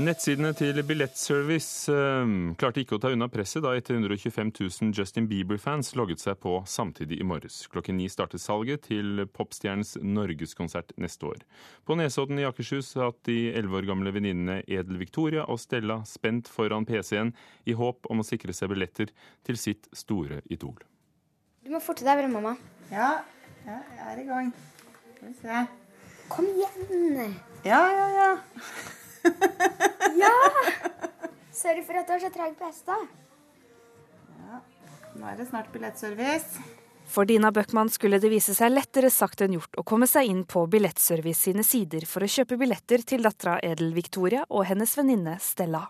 Nettsidene til Billettservice eh, klarte ikke å ta unna presset da 125 000 Justin Bieber-fans logget seg på samtidig i morges. Klokken ni startet salget til popstjernens norgeskonsert neste år. På Nesodden i Akershus satt de elleve år gamle venninnene Edel Victoria og Stella spent foran PC-en i håp om å sikre seg billetter til sitt store idol. Du må forte deg mamma. Ja, ja, jeg er i gang. Skal vi se. Kom igjen. Ja, ja, ja. Ja! Sorry for at du er så treg på hesta. Nå er det snart billettservice. For Dina Bøckmann skulle det vise seg lettere sagt enn gjort å komme seg inn på Billettservice sine sider for å kjøpe billetter til dattera Edel Victoria og hennes venninne Stella.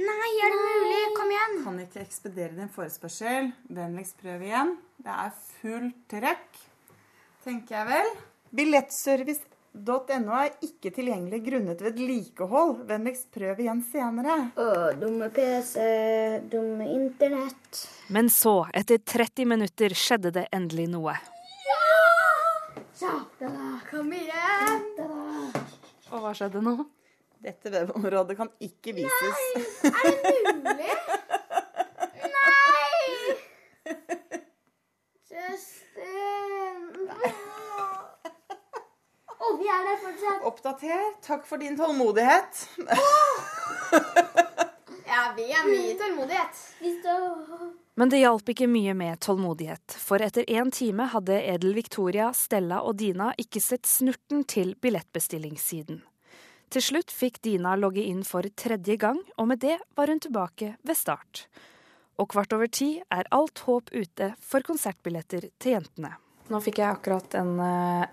Nei, er det mulig? Kom igjen. Kan ikke ekspedere din forespørsel. Vennligst prøv igjen. Det er fullt trøkk, tenker jeg vel. Billettservice.no er ikke tilgjengelig grunnet vedlikehold. Vennligst prøv igjen senere. Å, dumme PC, dumme internett. Men så, etter 30 minutter, skjedde det endelig noe. Ja! Kom igjen. Og hva skjedde nå? Dette webområdet kan ikke vises. Nei, Er det mulig? Nei! Justin. Å, vi er der fortsatt. Oppdater. Takk for din tålmodighet. Ja, vi er mye tålmodighet. Men det hjalp ikke mye med tålmodighet, for etter én time hadde Edel Victoria, Stella og Dina ikke sett snurten til billettbestillingssiden. Til slutt fikk Dina logge inn for tredje gang, og med det var hun tilbake ved start. Og kvart over ti er alt håp ute for konsertbilletter til jentene. Nå fikk jeg akkurat en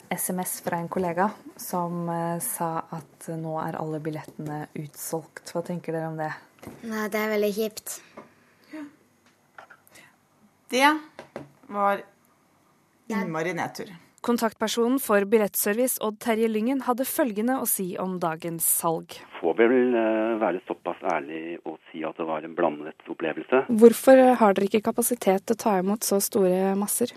SMS fra en kollega som eh, sa at nå er alle billettene utsolgt. Hva tenker dere om det? Nei, det er veldig kjipt. Det var innmari nedtur. Kontaktpersonen for Billettservice, Odd Terje Lyngen, hadde følgende å si om dagens salg. Får vel eh, være såpass ærlig og si at det var en blandet opplevelse. Hvorfor har dere ikke kapasitet til å ta imot så store masser?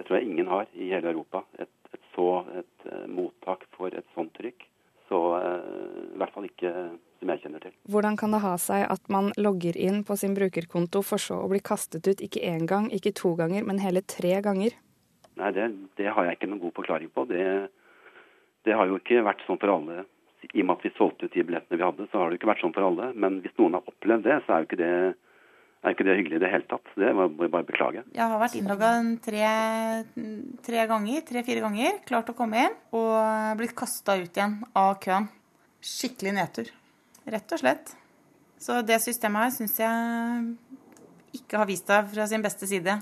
Det tror jeg ingen har i hele Europa. Et, et så et eh, mottak for et sånt trykk. Så eh, i hvert fall ikke som jeg kjenner til. Hvordan kan det ha seg at man logger inn på sin brukerkonto for så å bli kastet ut ikke én gang, ikke to ganger, men hele tre ganger? Nei, det, det har jeg ikke noen god forklaring på. Det, det har jo ikke vært sånn for alle. I og med at vi solgte ut de billettene vi hadde, så har det jo ikke vært sånn for alle. Men hvis noen har opplevd det, så er jo ikke det, er ikke det hyggelig i det hele tatt. Det må jeg bare beklage. Jeg har vært innlogga tre, tre ganger, tre-fire ganger, klart å komme inn, og blitt kasta ut igjen av køen. Skikkelig nedtur. Rett og slett. Så det systemet her syns jeg ikke har vist seg fra sin beste side.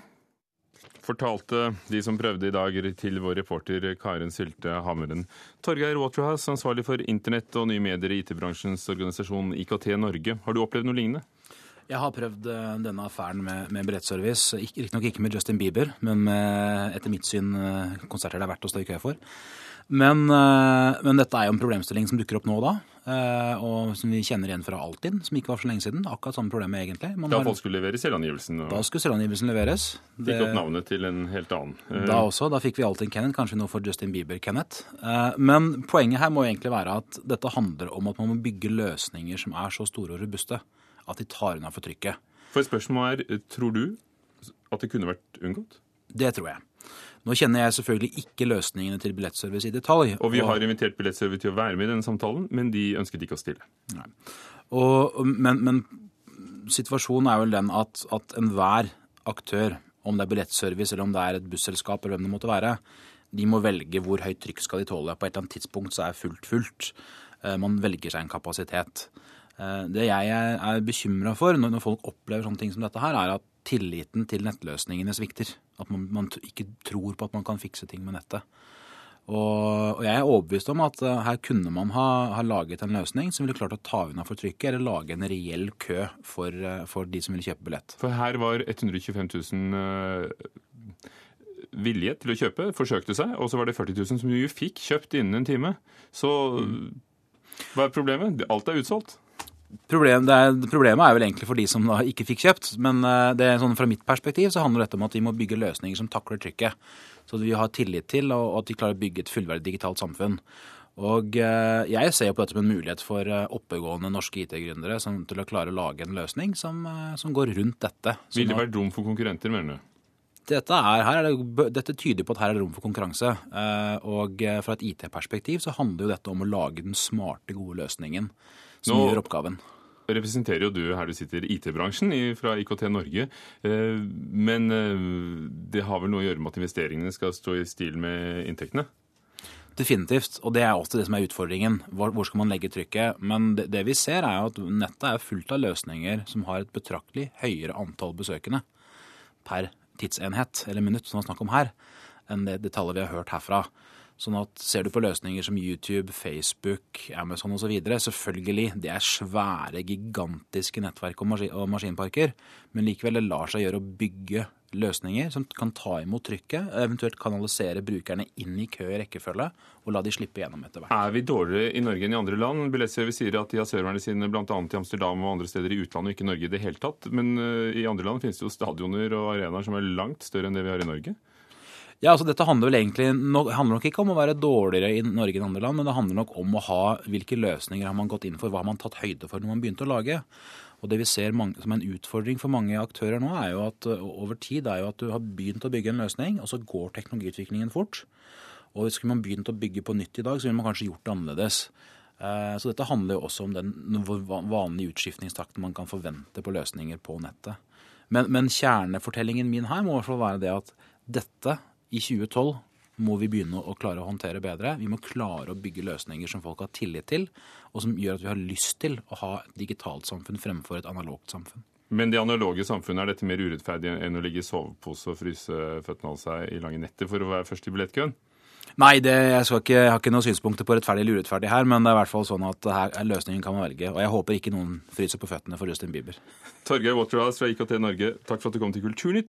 Fortalte de som prøvde i dag til vår reporter Karen Sylte Hammeren. Torgeir Waterhouse, ansvarlig for internett og nye medier i IT-bransjens organisasjon IKT Norge. Har du opplevd noe lignende? Jeg har prøvd eh, denne affæren med, med billettservice. Riktignok ikke med Justin Bieber, men med, etter mitt syn eh, konserter det er verdt å stå i kø for. Men, eh, men, dette er jo en problemstilling som dukker opp nå og da, og som vi kjenner igjen fra Altinn, som ikke var for så lenge siden. Akkurat samme problemet, egentlig. Man da har, folk skulle levere selvangivelsen? Og... Da skulle selvangivelsen leveres. Fikk opp navnet til en helt annen. Da også. Da fikk vi Altinn Kenneth, kanskje noe for Justin Bieber-Kenneth. Men poenget her må egentlig være at dette handler om at man må bygge løsninger som er så store og robuste at de tar unna for trykket. For spørsmålet er, tror du at det kunne vært unngått? Det tror jeg. Nå kjenner jeg selvfølgelig ikke løsningene til Billettservice i detalj. Og vi har invitert Billettservice til å være med i denne samtalen, men de ønsket ikke å stille. Og, men, men, situasjonen er vel den at, at enhver aktør, om det er billettservice eller om det er et busselskap eller hvem det måtte være, de må velge hvor høyt trykk skal de tåle. På et eller annet tidspunkt så er fullt fullt. Man velger seg en kapasitet. Det jeg er bekymra for når folk opplever sånne ting som dette her, er at tilliten til nettløsningene svikter. At man, man ikke tror på at man kan fikse ting med nettet. Og, og jeg er overbevist om at uh, her kunne man ha, ha, laget en løsning som ville klart å ta unna for trykket, eller lage en reell kø for, uh, for, de som ville kjøpe billett. For her var 125 000 uh, vilje til å kjøpe, forsøkte seg, og så var det 40 000 som jo fikk kjøpt innen en time. Så hva er problemet? Alt er utsolgt. Problem, er, problemet er vel egentlig for de som da ikke fikk kjøpt. Men det, sånn fra mitt perspektiv så handler dette om at vi må bygge løsninger som takler trykket. Så vi har tillit til og at vi klarer å bygge et fullverdig digitalt samfunn. Og eh, jeg ser på dette som en mulighet for eh, oppegående norske IT-gründere til å klare å lage en løsning som, eh, som går rundt dette. Vil det være rom for konkurrenter, mener du? dette, er, her er det, dette tyder på at her er det rom for konkurranse. Eh, Og eh, fra et IT-perspektiv så handler jo dette om å lage den smarte, gode løsningen som Nå- gjør oppgaven. representerer jo du her du sitter IT-bransjen fra IKT Norge. Eh, Men eh, det har vel noe å gjøre med at investeringene skal stå i stil med inntektene? Definitivt. Og det er også det som er utfordringen. Hvor, hvor skal man legge trykket? Men det, det vi ser er jo at nettet er fullt av løsninger som har et betraktelig høyere antall besøkende per tidsenhet, eller minutt, som det er snakk om her, enn det, det tallet vi har hørt herfra. Sånn at Ser du på løsninger som YouTube, Facebook, Amazon osv. Selvfølgelig, det er svære, gigantiske nettverk og, maskin og maskinparker. Men likevel, det lar seg gjøre å bygge løsninger som kan ta imot trykket, eventuelt kanalisere brukerne inn i kø i rekkefølge, og la de slippe gjennom etter hvert. Er vi dårligere i Norge enn i andre land? Billettservice sier at de har serverne sine bl.a. i Amsterdam og andre steder i utlandet, og ikke i Norge i det hele tatt. Men eh, i andre land finnes det jo stadioner og arenaer som er langt større enn det vi har i Norge. Ja, altså Dette handler vel egentlig handler nok ikke om å være dårligere i Norge enn andre land, men det handler nok om å ha hvilke løsninger har man gått inn for, hva har man tatt høyde for når man begynte å lage. Og Det vi ser mange, som en utfordring for mange aktører nå, er jo at over tid er jo at du har begynt å bygge en løsning, og så går teknologiutviklingen fort. Og Skulle man begynt å bygge på nytt i dag, så ville man kanskje gjort det annerledes. Eh, Så dette handler jo også om den vanlige utskiftningstakten man kan forvente på løsninger på nettet. Men, men kjernefortellingen min her må i hvert fall være det at dette i 2012 må vi begynne å klare å håndtere bedre. Vi må klare å bygge løsninger som folk har tillit til, og som gjør at vi har lyst til å ha et digitalt samfunn fremfor et analogt samfunn. Men det analoge samfunnet, er dette mer urettferdig enn å ligge i sovepose og fryse føttene av seg i lange netter for å være først i billettkøen? Nei, det, jeg, ikke, jeg har ikke noen synspunkter på rettferdig eller urettferdig her, men det er i hvert fall sånn at her er løsningen kan man velge. Og jeg håper ikke noen fryser på føttene for Justin Bieber. Torgeir Waterhouse fra IKT Norge, takk for at du kom til Kulturnytt.